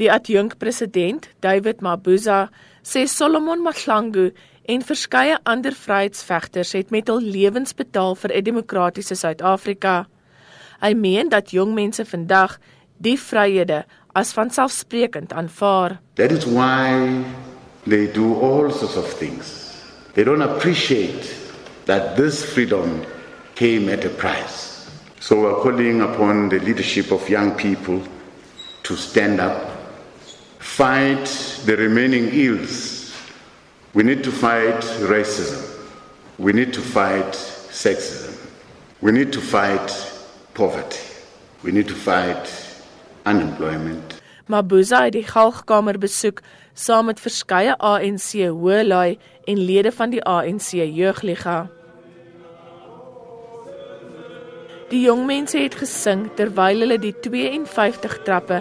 Die adjunkpresident, David Mabuza, sê Solomon Mahlangu en verskeie ander vryheidsvegters het met hul lewens betaal vir 'n demokratiese Suid-Afrika. Hy meen dat jong mense vandag die vryhede as vanselfsprekend aanvaar. That is why they do all sorts of things. They don't appreciate that this freedom came at a price. So we're calling upon the leadership of young people to stand up fight the remaining ills. We need to fight racism. We need to fight sexism. We need to fight poverty. We need to fight unemployment. Mabuza het die Galgkamer besoek saam met verskeie ANC hoëlui en lede van die ANC jeugliga. Die jong mense het gesing terwyl hulle die 52 trappe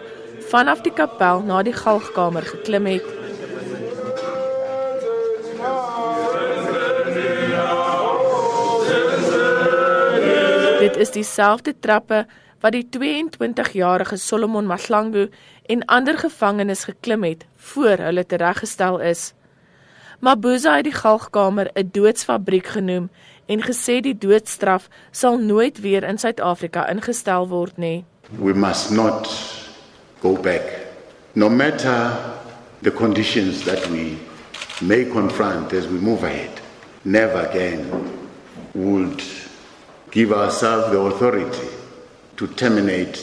vanaf die kapel na die galgkamer geklim het. Dit is dieselfde trappe wat die 22-jarige Solomon Mahlangu en ander gevangenes geklim het voor hulle tereggestel is. Mabuza het die galgkamer 'n doodsfabriek genoem en gesê die doodstraf sal nooit weer in Suid-Afrika ingestel word nie. We must not go back. No matter the conditions that we may confront as we move ahead, never again would give ourselves the authority to terminate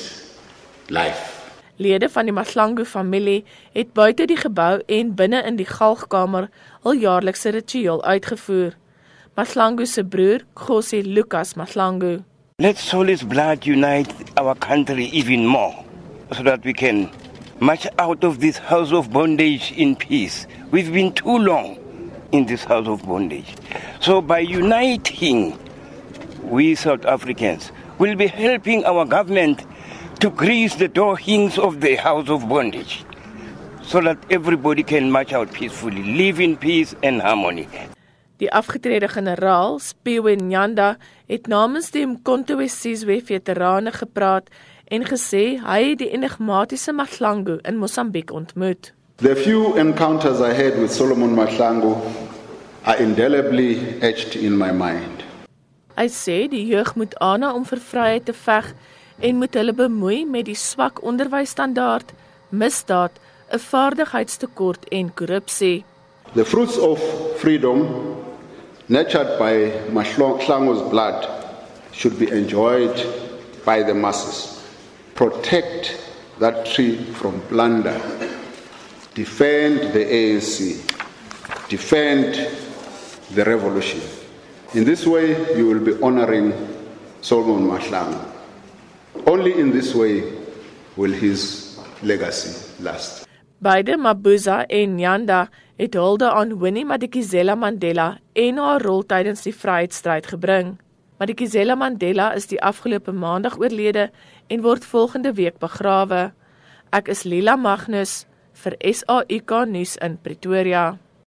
life. Lede van die Mahlangu familie het buite die gebou en binne in die galgkamer hul jaarlikse ritueel uitgevoer. Mahlangu se broer, Khosi Lucas Mahlangu. Let's Solis blood unite our country even more. So that we can march out of this house of bondage in peace. We've been too long in this house of bondage. So by uniting, we South Africans will be helping our government to grease the door hinges of the house of bondage so that everybody can march out peacefully, live in peace and harmony. Die afgetrede generaal, Spiwe Nyanda, het namens die Mkhonto weSizwe veterane gepraat en gesê hy het die enigmatiese Mahlangu in Mosambiek ontmoet. The few encounters I had with Solomon Mahlangu are indelibly etched in my mind. Hy sê die jeug moet aanhou om vir vryheid te veg en moet hulle bemoei met die swak onderwysstandaard, misdaad, 'n vaardigheidstekort en korrupsie. The fruits of freedom nurtured by Mahlangu's blood should be enjoyed by the masses protect that tree from plunder, defend the ANC, defend the revolution. In this way, you will be honoring Solomon Mahlangu. Only in this way will his legacy last. Beide Mabuza en Nyanda het hulde aan Winnie Madikizela Mandela en haar rol tydens die vryheidsstryd gebring. Madikizela Mandela is die afgelope maandag oorlede en word volgende week begrawe. Ek is Lila Magnus vir SAK nuus in Pretoria.